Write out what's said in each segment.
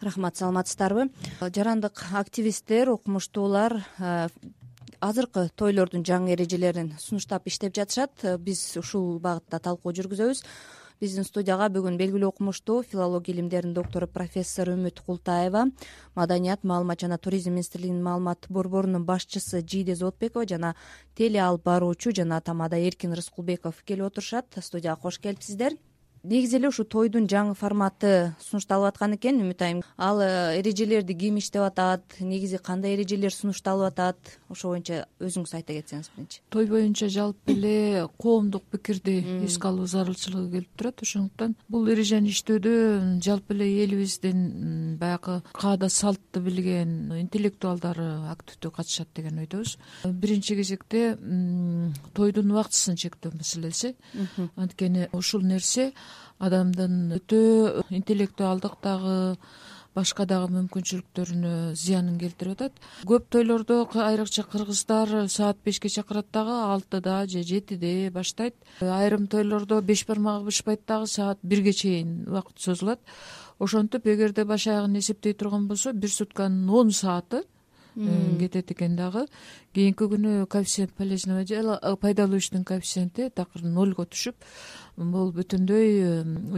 рахмат саламатсыздарбы. Жарандык активисттер окумуштуулар э, азыркы тойлордун жаңы эрежелерин сунуштап иштеп жатышат. Биз ушул багытта талкуу жүргүзөбүз. Биздин студияга бүгүн белгилүү окумуштуу филология илимдеринин доктору профессор үмүт култаева маданият маалымат жана туризм министрлигинин маалымат борборунун башчысы жийде зоотбекова жана теле алып баруучу жана тамада эркин рыскулбеков келип отурушат. Студияга кош келипсиздер негизи эле ушул тойдун жаңы форматы сунушталып аткан экен үмүт айым ал э, эрежелерди ким иштеп атат негизи кандай эрежелер сунушталып атат ошол боюнча өзүңүз айта кетсеңиз биринчи. Той боюнча жалпы эле коомдук пикирди эске алуу зарылчылыгы келип турат. Ошондуктан бул эрежени иштөөдө жалпы эле элибиздин баягы каада салтты билген интеллектуалдары активдүү катышат деген ойдобуз. Биринчи кезекте тойдун убактысын чектөө маселеси анткени ушул нерсе адамдын өтө интеллектуалдык дагы башка дагы мүмкүнчүлүктөрүнө зыянын келтирип атат. Көп тойлордо айрыкча кыргыздар саат бешке чакырат дагы алтыда же жетиде баштайт. Айрым тойлордо беш бармагы бышпайт дагы саат бирге чейин убакыт созулат. Ошентип эгерде баш аягын эсептей турган болсо бир сутканын он сааты Э, кетет экен дагы. Кийинки күнү коэффициент полезного дела э, пайдалуу иштин коэффициенти такыр нольго түшүп бул бүтүндөй э,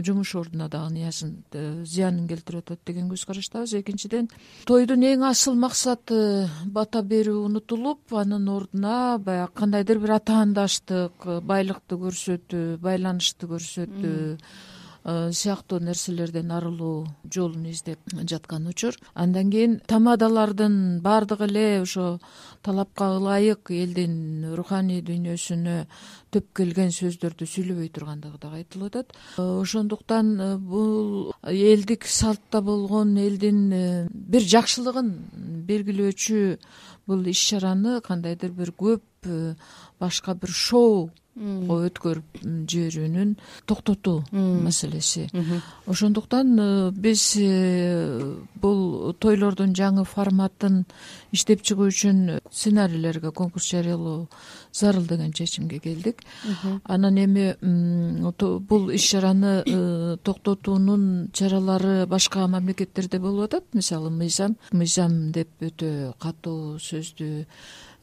жумуш ордуна дагы ниясын зыянын келтирип атат деген көз караштабыз. Экинчиден тойдун эң асыл максаты бата берүү унутулуп анын ордуна баягы кандайдыр бир атаандаштык байлыкты көрсөтүү байланышты көрсөтүү Э, сыяктуу нерселерден арылуу жолун издеп жаткан учур. Андан кийин тамадалардын баардыгы эле ошо талапка ылайык элдин руханий дүйнөсүнө төп келген сөздөрдү сүйлөбөй тургандыгы дагы айтылып атат э, ошондуктан э, бул элдик салтта болгон элдин бир жакшылыгын белгилөөчү бул иш чараны кандайдыр бир көп башка бир шоу өткөрүп жиберүүнүн токтотуу маселеси. Ошондуктан э, биз э, бул тойлордун жаңы форматын иштеп чыгуу үчүн сценарийлерге конкурс жарыялоо зарыл деген чечимге келдик. Анан эми бул иш чараны э, токтотуунун чаралары башка мамлекеттерде болуп атат. Мисалы мыйзам мыйзам деп өтө катуу сөздү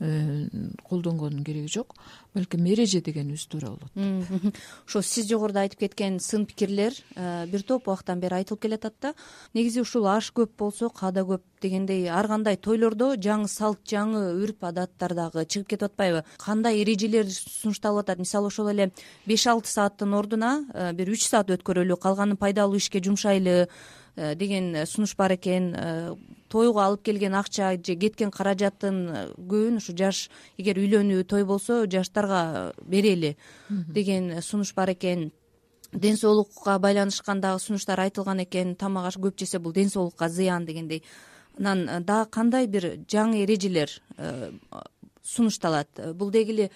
колдонгондун кереги жок балким эреже дегенибиз туура болот. Ошо сиз жогоруда айтып кеткен сын пикирлер э, бир топ убакыттан бери айтылып келатат да. Негизи ушул аш көп болсо каада көп дегендей ар кандай тойлордо жаңы салт жаңы үрп адаттар дагы чыгып кетип атпайбы? Кандай эрежелер сунушталып атат? Мисалы ошол эле беш алты сааттын ордуна э, бир үч саат өткөрөлү калганын пайдалуу ишке жумшайлы э, деген сунуш бар экен тойго алып келген акча же кеткен каражаттын көбүн ушу жаш эгер үйлөнүү той болсо жаштарга берели деген сунуш бар экен. Ден соолукка байланышкан дагы сунуштар айтылган экен тамак аш көп жесе бул ден соолукка зыян дегендей. Анан дагы кандай бир жаңы эрежелер э, сунушталат? Бул деги эле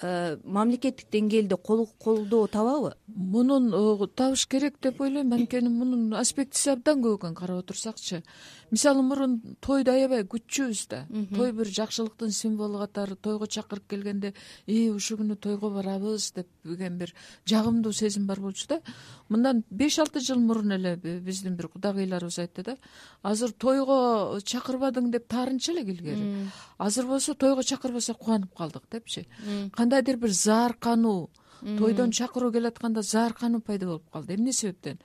Э, мамлекеттик деңгээлде колдоо табабы? Мунун э, табыш керек деп ойлойм анткени мунун аспектиси абдан көп экен карап отурсакчы мисалы мурун тойду аябай күтчүбүз да. Той бир жакшылыктын символу катары тойго чакырып келгенде и ушул күнү тойго барабыз деген бир жагымдуу сезим бар болчу да. Мындан беш алты жыл мурун эле биздин бир кудагыйларыбыз айтты да. Азыр тойго чакырбадың деп таарынчу элек илгери азыр болсо тойго чакырбаса кубанып калдык депчи. Кандайдыр бир зааркануу тойдон чакыруу келатканда зааркануу пайда болуп калды. Эмне себептен?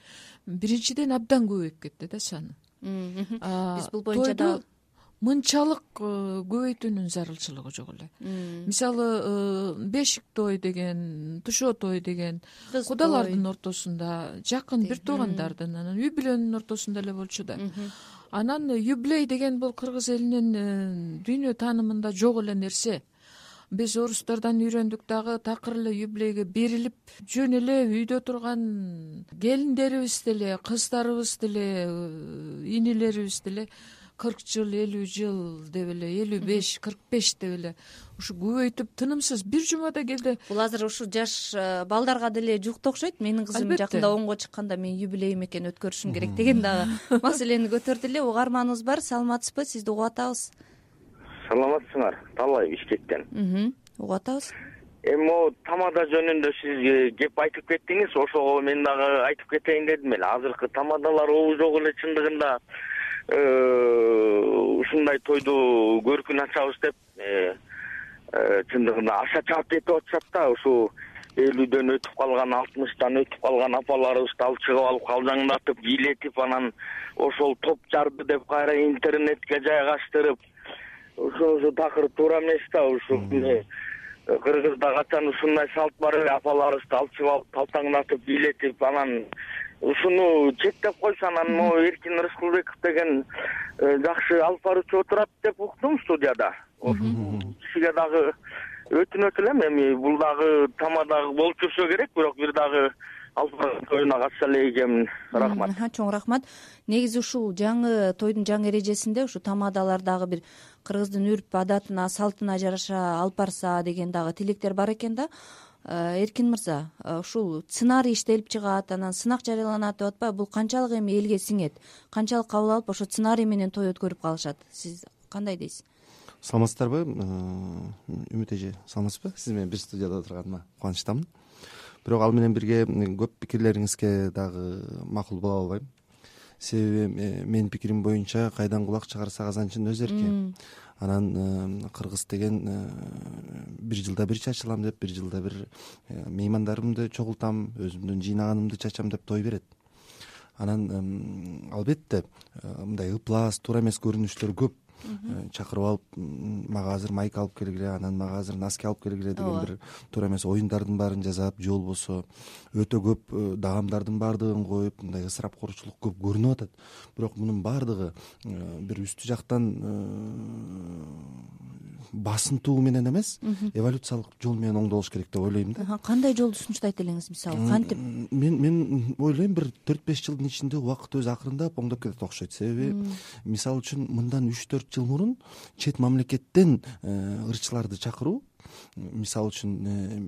Биринчиден абдан көбөйүп кетти да саны биз бул боюнча дагы мынчалык э, көбөйтүүнүн зарылчылыгы жок эле. Мисалы э, бешик той деген тушоо той деген кудалардын ортосунда жакын бир туугандардын анан үй бүлөнүн ортосунда эле болчу да. Анан юбилей деген бул кыргыз элинин э, дүйнө таанымында жок эле нерсе биз орустардан үйрөндүк дагы такыр эле юбилейге берилип жөн эле үйдө турган келиндерибиз деле кыздарыбыз деле инилерибиз деле кырк жыл элүү жыл деп эле элүү беш кырк беш деп эле ушу көбөйтүп тынымсыз. Бир жумада келди. Бул азыр ушу жаш э, балдарга деле жукты окшойт. Менин кызым жакында онго чыкканда менин юбилейим экен өткөрүшүм керек деген дагы маселени көтөрдү эле. Угарманыбыз бар саламатсызбы? Сизди угуп атабыз саламатсыңар талай бишкектен угуп атабыз эми могу тамада жөнүндө сиз кеп айтып кеттиңиз ошого мен дагы айтып кетейин дедим эле. Азыркы тамадалар обу жок эле чындыгында ушундай тойду көркүн ачабыз деп чындыгында аша чаап кетип атышат да. Ушу элүүдөн өтүп калган алтымыштан өтүп калган апаларыбызды алып чыгып алып калжаңдатып бийлетип анан ошол топ жарды деп кайра интернетке жайгаштырып ошонусу такыр туура эмес да ушу кыргызда качан ушундай салт бар эле апаларыбызды алып чыгып алып талтаңдатып бийлетип анан ушуну чектеп койсо анан могу эркин рыскылбеков деген э, жакшы алып баруучу отурат деп уктум студияда. Кишиге дагы өтүнөт элем эми бул дагы тамадагы болуп жүрсө керек бирок бир дагы алып барган тоюна катыша элек экенмин рахмат чоң рахмат. Негизи ушул жаңы тойдун жаңы эрежесинде ушу тамадалар дагы бир кыргыздын үрп адатына салтына жараша алып барса деген дагы тилектер бар экен да. Э, эркин мырза э, ушул сценарий иштелип чыгат анан сынак жарыяланат деп атпайбы бул канчалык эми элге сиңет. Канчалык кабыл алып ошо сценарий менен той өткөрүп калышат. Сиз кандай дейсиз? Саламатсыздарбы? Үмүт эже саламатсызбы? Сиз менен бир студияда отурганыма кубанычтамын бирок ал менен бирге көп пикирлериңизге дагы макул боло албайм себеби менин пикирим боюнча кайдан кулак чыгарса казанчын өз эрки анан кыргыз деген бир жылда бир чачылам деп бир жылда бир меймандарымды чогултам өзүмдүн жыйнаганымды чачам деп той берет. Анан албетте мындай ыплас туура эмес көрүнүштөр көп. Э, чакырып алып мага азыр майка алып келгиле анан мага азыр носки алып келгиле деген бир туура эмес оюндардын баарын жасап же болбосо өтө көп э, даамдардын баардыгын коюп мындай ысырапкорчулук көп көрүнүп атат. Бирок мунун баардыгы э, бир үстү жактан басынтуу менен эмес эволюциялык жол менен оңдолуш керек деп ойлойм да. Кандай жолду сунуштайт элеңиз мисалы? Кантип? мен мен ойлойм бир төрт беш жылдын ичинде убакыт өзү акырындап оңдоп кетет окшойт себеби. Мисалы үчүн мындан үч төрт жыл мурун чет мамлекеттен э, ырчыларды чакыруу мисалы үчүн э,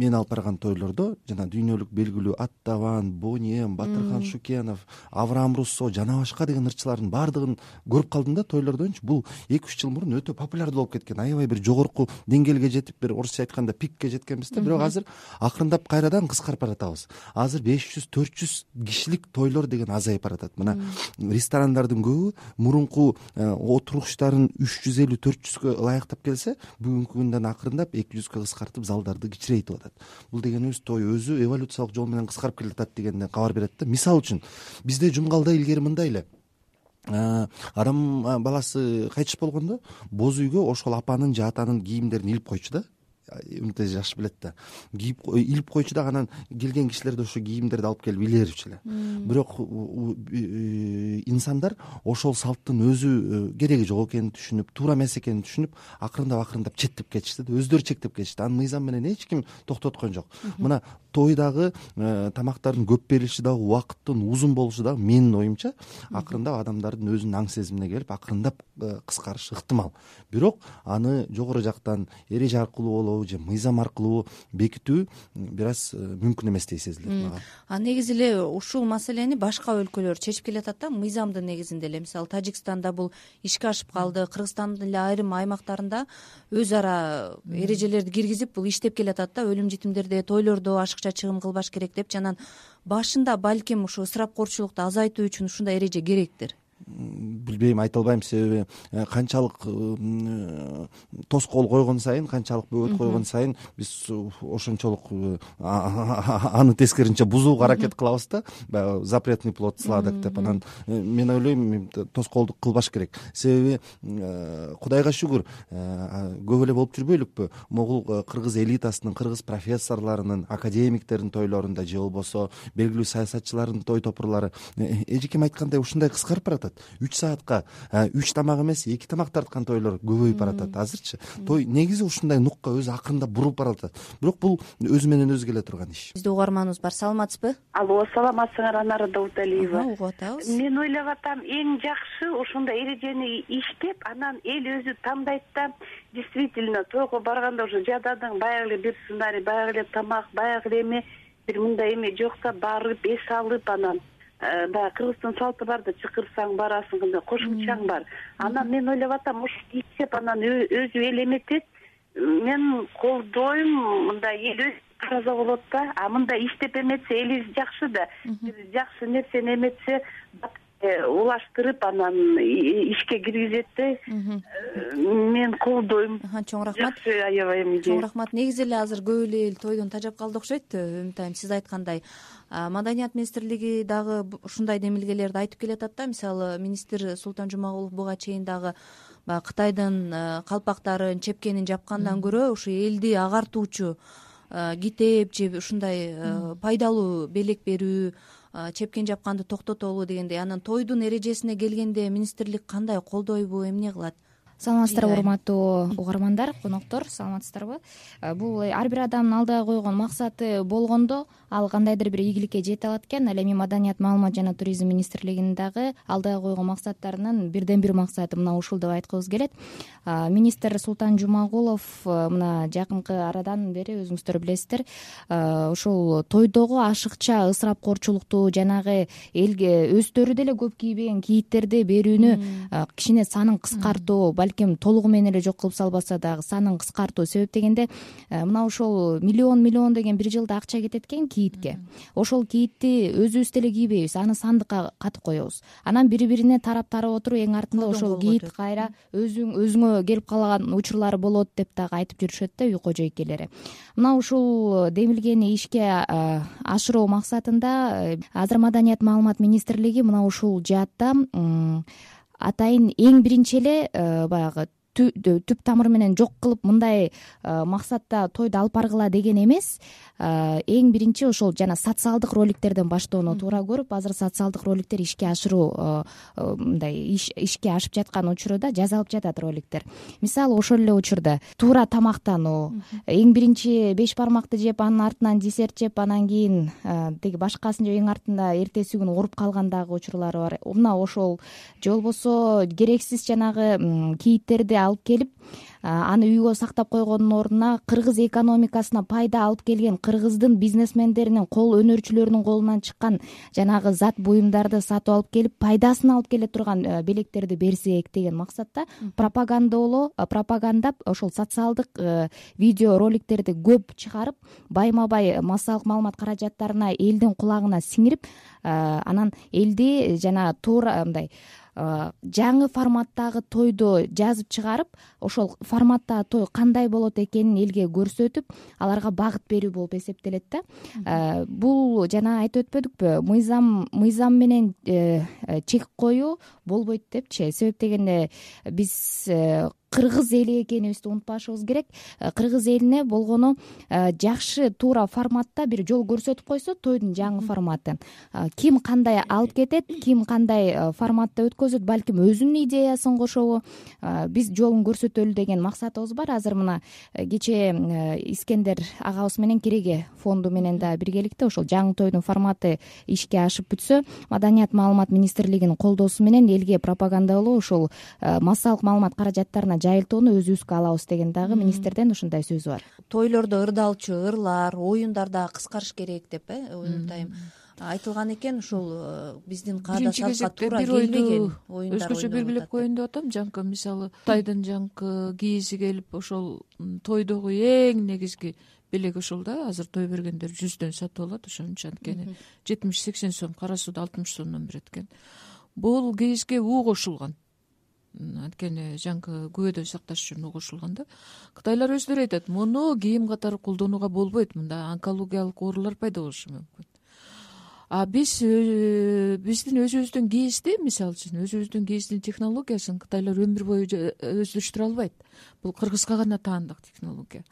мен алып барган тойлордо жана дүйнөлүк белгилүү аттабан бонием батырхан шукенов авраам руссо жана башка деген ырчылардын баардыгын көрүп калдым да тойлордончу. Бул эки үч жыл мурун өтө популярдуу болуп кеткен аябай бир жогорку деңгээлге жетип бир орусча айтканда пикке жеткенбиз да. Бирок азыр акырындап кайрадан кыскарып баратабыз азыр беш жүз төрт жүз кишилик тойлор деген азайып баратат. Мына ресторандардын көбү мурунку э, отуруштарын үч жүз элүү төрт жүзгө ылайыктап келсе бүгүнкү күндөн акырындап эки жүзгө кыскартып залдарды кичирейтип атат. Бул дегенибиз той өзү эволюциялык жол менен кыскарып келатат дегенден кабар берет да. Мисалы үчүн бизде жумгалда илгери мындай эле. Адам баласы кайтыш болгондо боз үйгө ошол апанын же атанын кийимдерин илип койчу да жакшы билет да. Кийип илип койчу дагы анан келген кишилер да ошо кийимдерди алып келип иле эле. Бирок инсандар ошол салттын өзү э, кереги жок экенин түшүнүп туура эмес экенин түшүнүп акырындап акырындап чектеп кетишти да өздөрү чектеп кетишти. Аны мыйзам менен эч ким токтоткон жок. Мына той дагы э, тамактардын көп берилиши дагы убакыттын узун болушу дагы менин оюмча акырындап адамдардын өзүнүн аң сезимине келип акырындап э, кыскарышы ыктымал. Бирок аны жогору жактан эреже аркылуу болобу же мыйзам аркылуу бекитүү бир аз э, мүмкүн эместей сезилет мага. А негизи эле ушул маселени башка өлкөлөр чечип келатат да мыйзамдын негизинде эле. Мисалы тажикстанда бул ишке ашып калды кыргызстандын эле айрым аймактарында өз ара эрежелерди киргизип бул иштеп келатат да өлүм житимдерде тойлордо чыгым кылбаш керек депчи анан башында балким ушу ысырапкорчулукту азайтуу үчүн ушундай эреже керектир билбейм айта албайм себеби э, канчалык э, тоскоол койгон сайын канчалык бөгөт койгон сайын биз ошончолук э, аны тескерисинче бузууга аракет кылабыз да. Баягы запретный плод сладок деп. Анан мен ойлойм тоскоолдук кылбаш керек. Себеби кудайга шүгүр көп эле болуп жүрбөйлүкпү. Могул кыргыз элитасынын кыргыз профессорлорунун академиктердин тойлорунда же болбосо белгилүү саясатчылардын той топурлары. Эжекем айткандай ушундай кыскарып баратат үч саатка үч тамак эмес эки тамак тарткан тойлор көбөйүп баратат. Азырчы той негизи ушундай нукка өзү акырындап бурулуп баратат. Бирок бул өзү менен өзү келе турган иш. Бизде угарманыбыз бар. Саламатсызбы? Алло саламатсыңар анара дауталиева. Угуп атабыз. Мен ойлоп атам эң жакшы ошондой эрежени иштеп анан эл өзү тандайт да действительно тойго барганда уже жададың баягы эле бир сценарий баягы эле тамак баягы эле эме бир мындай эме жокса барып эс алып анан Э, баягы кыргыздын салты бар да чакырсаң барасың кандай кошумчаң бар. Анан мен ойлоп атам ушуну иштеп анан өзү эл эметет мен колдойм мындай эл ырааза болот да. А мындай иштеп эметсе элибиз жакшы да. Бир жакшы нерсени эметсе э, улаштырып анан ишке киргизет да э, мен колдойм. Чоң рахмат. Жакшы аябай чоң рахмат. Негизи эле азыр көп эле эл тойдон тажап калды окшойт үмүтайым сиз айткандай маданият министрлиги дагы ушундай демилгелерди айтып келатат да. Мисалы министр султан жумагулов буга чейин дагы баягы кытайдын калпактарын чепкенин жапкандан көрө ушу элди агартуучу китеп же ушундай пайдалуу белек берүү чепкен жапканды токтотолу дегендей анан тойдун эрежесине келгенде министрлик кандай колдойбу эмне кылат саламатсыздарбы урматтуу угармандар коноктор саламатсыздарбы? Бул ар бир адамдын алдыга койгон максаты болгондо ал кандайдыр бир ийгиликке жете алат экен. Ал эми маданият маалымат жана туризм министрлигинин дагы алдыга койгон максаттарынын бирден бир максаты мына ушул деп айткыбыз келет. Министр султан жумагулов мына жакынкы арадан бери өзүңүздөр билесиздер ушул тойдогу ашыкча ысырапкорчулукту жанагы элге өздөрү деле көп кийбеген кийиттерди берүүнү кичине санын кыскартуу балким толугу менен эле жок кылып салбаса дагы санын кыскартуу себеп дегенде мына ушул миллион миллион деген бир жылда акча кетет экен кийитке. Ошол кийитти өзүбүз деле кийбейбиз аны сандыкка катып коебуз. Анан бири бирине тарап тарап отуруп эң артында ошол кийит кайра өзүңө келип калган учурлары болот деп дагы айтып жүрүшөт да үй кожо эйкелери мына ушул демилгени ишке ашыруу максатында э, азыр маданият маалымат министрлиги мына ушул жаатта атайын эң биринчи эле э, баягы түп тамыры менен жок кылып мындай э, максатта тойду алып баргыла деген эмес. Э, эң биринчи ошол жана социалдык роликтерден баштоону туура көрүп азыр социалдык роликтер ишке ашыруу э, мындай ишке ашып жаткан учурда жазалып жатат роликтер. Мисалы ошол эле учурда туура тамактануу эң биринчи беш бармакты жеп анын артынан десерт жеп анан кийин тиги башкасын жеп эң артында эртеси күнү ооруп калган дагы учурлары бар. Мына ошол же болбосо керексиз жанагы кийиттерди алып келип аны үйгө сактап койгондун ордуна кыргыз экономикасына пайда алып келген кыргыздын бизнесмендеринин кол өнөрчүлөрүнүн колунан чыккан жанагы зат буюмдарды сатып алып келип пайдасын алып келе турган э, белектерди берсек деген максатта пропагандалоо пропагандап ошол социалдык э, видео роликтерди көп чыгарып байма бай массалык маалымат каражаттарына элдин кулагына сиңирип анан элди жана туура мындай жаңы форматтагы тойду жазып чыгарып ошол форматтагы той кандай болот экенин элге көрсөтүп аларга багыт берүү болуп эсептелет да. Бул жана айтып өтпөдүкпү мыйзам мыйзам менен э, чек коюу болбойт депчи. Себеп дегенде биз э, кыргыз эли экенибизди унутпашыбыз керек. Э, кыргыз элине болгону э, жакшы туура форматта бир жол көрсөтүп койсо тойдун жаңы форматын э, ким кандай алып кетет ким кандай форматта өткөзөт балким өзүнүн идеясын кошобу. Биз жолун көрсөтөлү деген максатыбыз бар. Азыр мына кечээ искендер агабыз менен кереге фонду менен да биргеликте ошол жаңы тойдун форматы ишке ашып бүтсө маданият маалымат министрлигинин колдоосу менен элге пропагандалоо ушул массалык маалымат каражаттарына жайылтууну өзүбүзгө алабыз деген дагы министрден ушундай сөзү бар. Тойлордо ырдалчу ырлар оюндар дагы кыскарыш керек деп э үмүтайым айтылган экен ушул э, биздин каада салтка туура келбеген оюндар өзгөчө белгилеп коеюн деп атам. Жаңкы мисалы кытайдын жаңкы кийизи келип ошол тойдогу эң негизги белек ушул да. Азыр той бергендер жүздөн сатып алат ошончу анткени. Жетимиш сексен сом кара сууда алтымыш сомдон берет экен бул кийизге у кошулган анткени жаңкы күбөдөн сакташ үчүн кошулган да. Кытайлар өздөрү айтат муну кийим катары колдонууга болбойт мында онкологиялык оорулар пайда болушу мүмкүн а биз э, биздин өзүбүздүн кийизди мисалы үчүн өзүбүздүн кийиздин технологиясын кытайлар өмүр бою өздөштүрө албайт. Бул кыргызга гана таандык технология.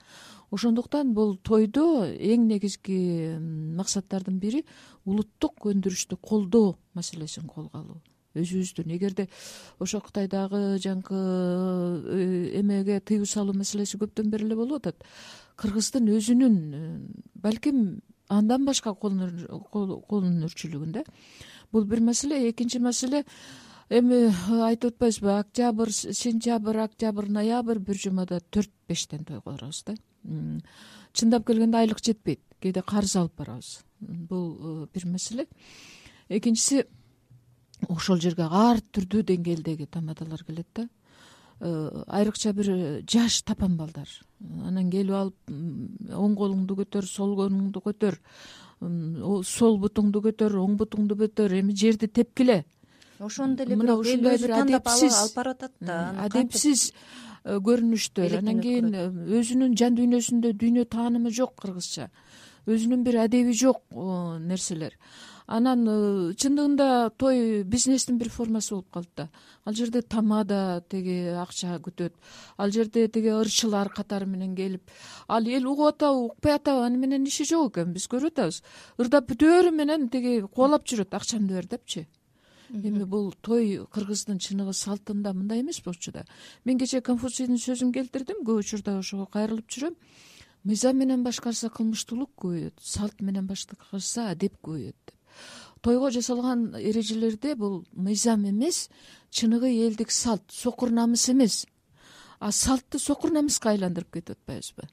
Ошондуктан бул тойдо эң негизги максаттардын бири улуттук өндүрүштү колдоо маселесин колго алуу өзүбүздүн. Эгерде ошо кытайдагы жаңкы э, эмеге тыюу салуу маселеси көптөн бери эле болуп атат. Кыргыздын өзүнүн э, балким андан башка кол өнөрчүлүгүн да бул бир маселе. Экинчи маселе эми айтып атпайбызбы октябрь сентябрь октябрь ноябрь бир жумада төрт бештен тойго барабыз да чындап келгенде айлык жетпейт. Кээде карыз алып барабыз. Бул э, бир маселе. Экинчиси ошол жерге ар түрдүү деңгээлдеги тамадалар келет да. Э, айрыкча бир жаш тапан балдар анан келип алып оң колуңду көтөр сол колуңду көтөр. Сол бутуңду көтөр оң бутуңду көтөр. Эми жерди тепкиле. Ошондо эле мына ушундай бир адепсиз алып барып атат да. адепсиз э, көрүнүштөр. Анан кийин э, өзүнүн жан дүйнөсүндө дүйнө таанымы жок кыргызча. Өзүнүн бир адеби жок нерселер анан э, чындыгында той бизнестин бир формасы болуп калды да. Ал жерде тамада теги акча күтөт. Ал жерде тиги ырчылар катары менен келип. Ал эл угуп атабы укпай атабы аны менен иши жок экен биз көрүп атабыз. Ырдап бүтөөрү менен тиги кубалап жүрөт акчамды бер депчи. Эми бул той кыргыздын чыныгы салтында мындай эмес болчу да. Мен кечээ конфуцийдин сөзүн келтирдим көп учурда ошого кайрылып жүрөм. Мыйзам менен башкарса кылмыштуулук көбөйөт салт менен башкарса адеп көбөйөт деп тойго жасалган эрежелерде бул мыйзам эмес чыныгы элдик салт сокур намыс эмес. А салтты сокур намыска айландырып кетип атпайбызбы?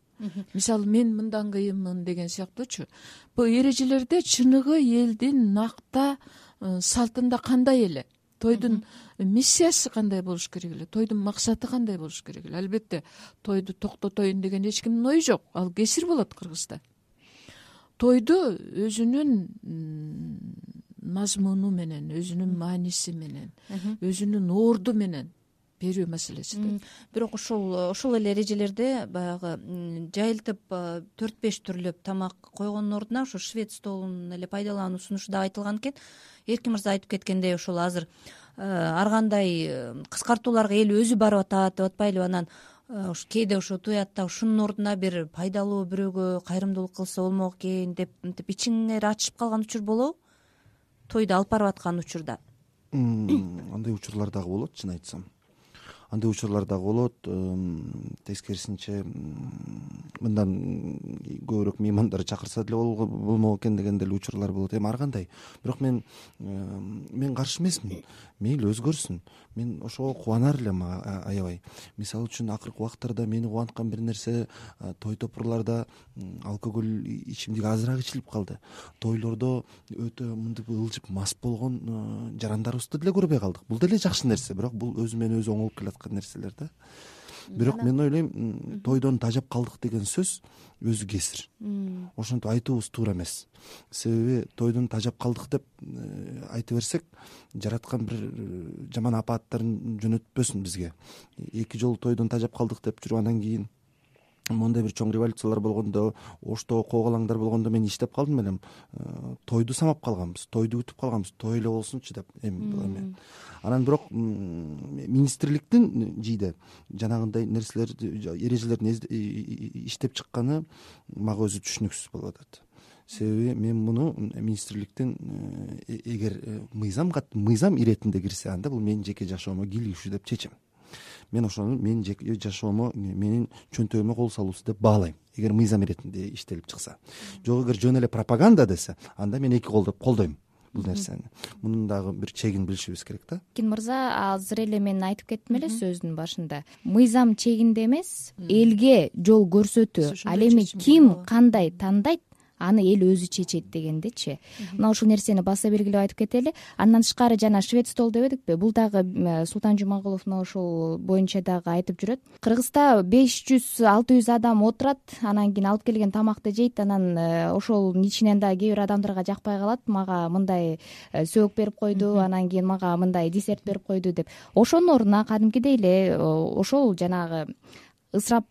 Мисалы мен мындан кыйынмын деген сыяктуучу. Бул эрежелерде чыныгы элдин накта э, салтында кандай эле? Тойдун миссиясы кандай болуш керек эле? Тойдун максаты кандай болуш керек эле? Албетте тойду токтотоюн деген эч кимдин ою жок. Ал кесир болот кыргызда тойду өзүнүн мазмуну менен өзүнүн мааниси менен өзүнүн орду менен берүү маселеси да бирок ушул ошол эле эрежелерде баягы жайылтып төрт беш түрлөп тамак койгондун ордуна ошо швед столун эле пайдалануу сунушу дагы айтылган экен. Эркин мырза айтып кеткендей ошол азыр ар кандай кыскартууларга эл өзү барып атат деп атпайлыбы анан Э, кээде ошо туятта ушунун ордуна бир пайдалуу бирөөгө кайрымдуулук кылса болмок экен деп мынтип ичиңер ачышып калган учур болобу? Тойду алып барып аткан учурда. Андай учурлар дагы болот чын айтсам андай учурлар дагы болот. Тескерисинче мындан көбүрөөк меймандар чакырса деле болмок экен деген деле учурлар болот. Эми ар кандай. Бирок мен мен каршы эмесмин. Мейли өзгөрсүн. Мен ошого кубанар элем аябай. Мисалы үчүн акыркы убактарда мени кубанткан бир нерсе той топурларда алкоголь ичимдик азыраак ичилип калды. Тойлордо өтө мынтип ылжып мас болгон жарандарыбызды деле көрбөй калдык. Бул деле жакшы нерсе. Бирок бул өзү менен өзү оңолуп келаткан нерселер да. Бирок мен ойлойм тойдон тажап калдык деген сөз өзү кесир. Ошентип айтуубуз туура эмес. Себеби тойдон тажап калдык деп э, айта берсек жараткан бир э, жаман апааттарын жөнөтпөсүн бизге. Эки жолу тойдон тажап калдык деп жүрүп анан кийин моундай бир чоң революциялар болгондо оштогу коогалаңдар болгондо мен иштеп калдым элем. Э, тойду самап калганбыз тойду күтүп калганбыз той эле болсунчу деп эми анан бирок министрликтин жийде жанагындай нерселер эрежелерин иштеп чыкканы мага өзү түшүнүксүз болуп атат. Себеби мен муну министрликтин э, эгер э, мыйзам мыйзам иретинде кирсе анда бул менин жеке жашоомо кийлигишүү деп чечем мен ошону менин жеке жашоомо менин чөнтөгүмө кол салуусу деп баалайм. Эгер мыйзам иретинде иштелип чыкса. Жок эгер жөн эле пропаганда десе анда мен эки колдоп колдойм бул нерсени. Мунун дагы бир чегин билишибиз керек да. Эркин мырза азыр эле мен айтып кеттим эле сөздүн башында. Мыйзам чегинде эмес элге жол көрсөтүү. Ал эми ким кандай тандайт аны эл өзү чечет дегендечи мына ушул нерсени баса белгилеп айтып кетели андан тышкары жана швед стол дебедикпи бул дагы султан жумагулов мына ушул боюнча дагы айтып жүрөт. Кыргызда беш жүз алты жүз адам отурат анан кийин алып келген тамакты жейт анан э, ошонун ичинен дагы кээ бир адамдарга жакпай калат мага мындай э, сөөк берип койду анан кийин мага мындай десерт берип койду деп. Ошонун ордуна кадимкидей эле э, ошол жанагы ысырап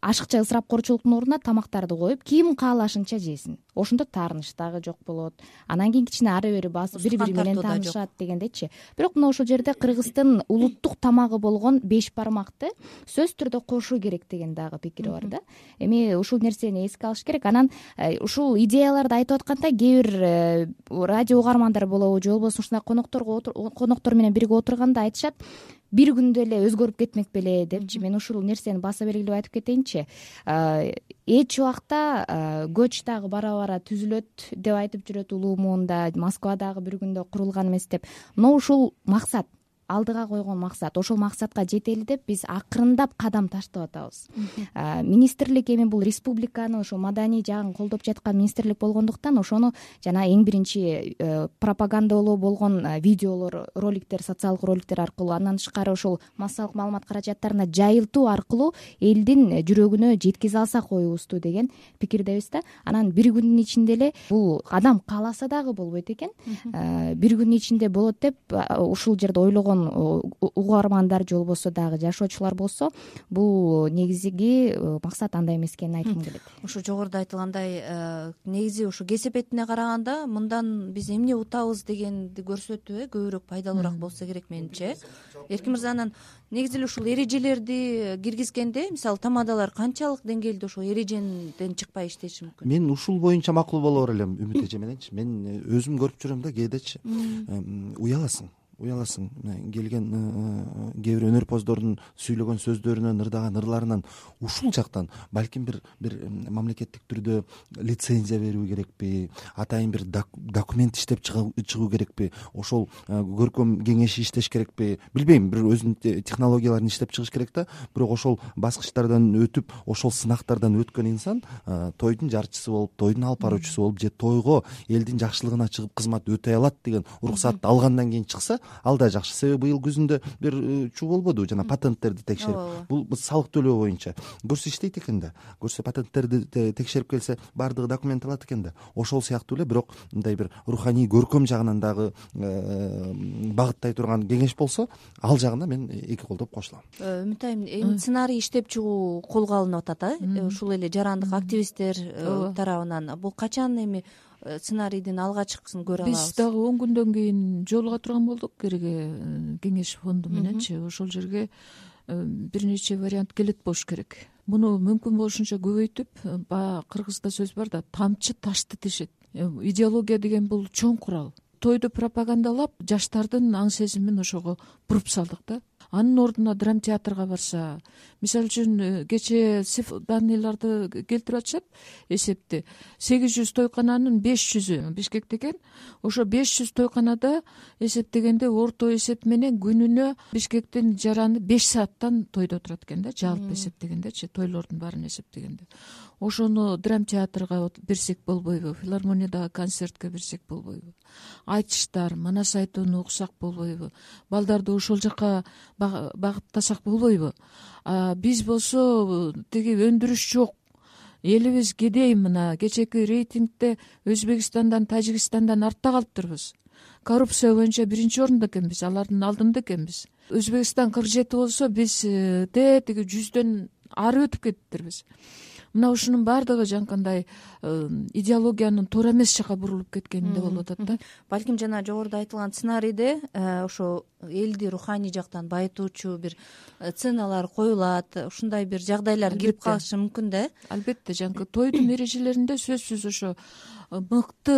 ашыкча ысырапкорчулуктун ордуна тамактарды коюп ким каалашынча жесин ошондо таарыныч дагы жок болот. Анан кийин кичине ары бери басып бири бири менен таанышат дегендейчи. Бирок мына ушул жерде кыргыздын улуттук тамагы болгон беш бармакты сөзсүз түрдө кошуу керек деген дагы пикири бар да. Эми ушул нерсени эске алыш керек. Анан э, ушул идеяларды айтып атканда кээ бир э, радио угармандар болобу же болбосо ушундай конокторго коноктор менен бирге отурганда айтышат бир күндө эле өзгөрүп кетмек беле депчи мен ушул нерсени баса белгилеп айтып кетейинчи. Эч убакта көч дагы бара бара түзүлөт деп айтып жүрөт улуу муунда. Москва дагы бир күндө курулган эмес деп. Но ушул максат алдыга койгон максат ошол максатка жетели деп биз акырындап кадам таштап атабыз. Министрлик эми бул республиканы ошо маданий жагын колдоп жаткан министрлик болгондуктан ошону жана эң биринчи э, пропагандалоо болгон э, видеолор роликтер социалдык роликтер аркылуу андан тышкары ошол массалык маалымат каражаттарына жайылтуу аркылуу элдин жүрөгүнө жеткизе алсак оюбузду деген пикирдебиз да. Анан бир күндүн ичинде эле бул адам кааласа дагы болбойт экен. Э, бир күндүн ичинде болот деп ушул жерде ойлогон угармандар же болбосо дагы жашоочулар болсо бул негизги максат андай эмес экенин айткым келет. Ошо жогоруда айтылгандай негизи ушу кесепетине караганда мындан биз эмне утабыз дегенди көрсөтүү э көбүрөөк пайдалуураак болсо керек менимче э эркин мырза анан негизи эле ушул эрежелерди киргизгенде мисалы тамадалар канчалык деңгээлде ошол эрежеден чыкпай иштеши мүмкүн? Мен ушул боюнча макул болор элем үмүт эже мененчи мен э, өзүм көрүп жүрөм да кээдечи. Уяласың уяласың. Келген э, э, кээ бир өнөрпоздордун сүйлөгөн сөздөрүнөн ырдаган ырларынан ушул жактан балким бир бир мамлекеттик түрдө лицензия берүү керекпи атайын бир документ иштеп чыгуу керекпи ошол э, көркөм кеңеши иштеш керекпи. Билбейм бир өзүнүн технологияларын иштеп чыгыш керек да. Бирок ошол баскычтардан өтүп ошол сынактардан өткөн инсан тойдун жарчысы болуп тойдун алып баруучусу болуп же тойго элдин жакшылыгына чыгып кызмат өтөй алат деген уруксатты алгандан кийин чыкса ал да жакшы себеби быйыл күзүндө бир э, чуу болбодубу жана патенттерди текшерип. Ооба. Бул салык төлөө боюнча. Көрсө иштейт экен да. Көрсө патенттерди текшерип келсе баардыгы документ алат экен да. Ошол сыяктуу эле бирок мындай бир руханий көркөм жагынан дагы э, багыттай турган кеңеш болсо ал жагына мен эки колдоп кошулам. Э, үмүт айым эми сценарий иштеп чыгуу колго алынып атат э? Ушул эле жарандык активисттер тарабынан. Бул качан эми Э, сценарийдин алгачкысын көрө алабыз. биз дагы он күндөн кийин жолуга турган болдук. Кээге э, кеңеш фонду мененчи ошол жерге э, бир нече вариант келет болуш керек. Муну мүмкүн болушунча көбөйтүп баягы кыргызда сөз бар да тамчы ташты тешет идеология деген бул чоң курал. Тойду пропагандалап жаштардын аң сезимин ошого буруп салдык да анын ордуна драм театрга барса мисалы үчүн э, кечээ данныйларды келтирип атышат эсепти сегиз жүз тойкананын беш жүзү бишкекте экен ошо беш жүз тойканада эсептегенде орто есеп менен күнүнө бишкектин жараны беш сааттан тойдо турат экен да жалпы эсептегендечи тойлордун баарын эсептегенде ошону драм театрга берсек болбойбу филармониядагы концертке берсек болбойбу. Айтыштар манас айтууну уксак болбойбу. Балдарды ошол жака багыттасак болбойбу. Биз болсо тиги өндүрүш жок. Элибиз кедей мына кечээки рейтингде өзбекстандан тажикстандан артта калыптырбыз коррупция боюнча биринчи орунда экенбиз алардын алдында экенбиз. Өзбекстан кырк жети болсо биз э, тетиги жүздөн ары өтүп кетиптирбиз мына ушунун баардыгы жанакындай э, идеологиянын туура эмес жака бурулуп кеткенинде болуп атат да. балким жана жогоруда айтылган сценарийде э, ошо элди руханий жактан байытуучу бир э, сценалар коюлат ушундай бир жагдайлар кирип калышы мүмкүн да. Албетте жанакы тойдун эрежелеринде сөзсүз ошо мыкты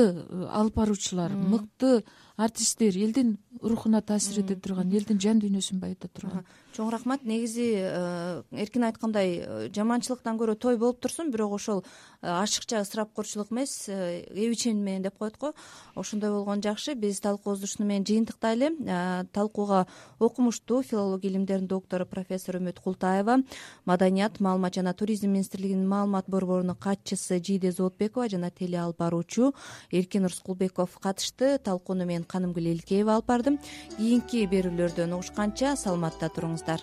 алып баруучулар мыкты артисттер элдин рухуна таасир эте турган элдин жан дүйнөсүн байыта турган. Чоң рахмат. Негизи э, эркин айткандай э, жаманчылыктан көрө той болуп турсун бирок ошол э, ашыкча ысырапкорчулук эмес эбичен менен деп коет го. Ошондой болгон жакшы. Биз талкуубузду ушуну менен жыйынтыктайлы талкууга окумуштуу филология илимдеринин доктору профессор үмүт култаева маданият маалымат жана туризм министрлигинин маалымат борборунун катчысы жийде зоотбекова жана теле алып баруучу эркин рыскулбеков катышты. Талкууну мен канымгүл элкеева алып бардым. Кийинки берүүлөрдөн угушканча саламатта туруңуздар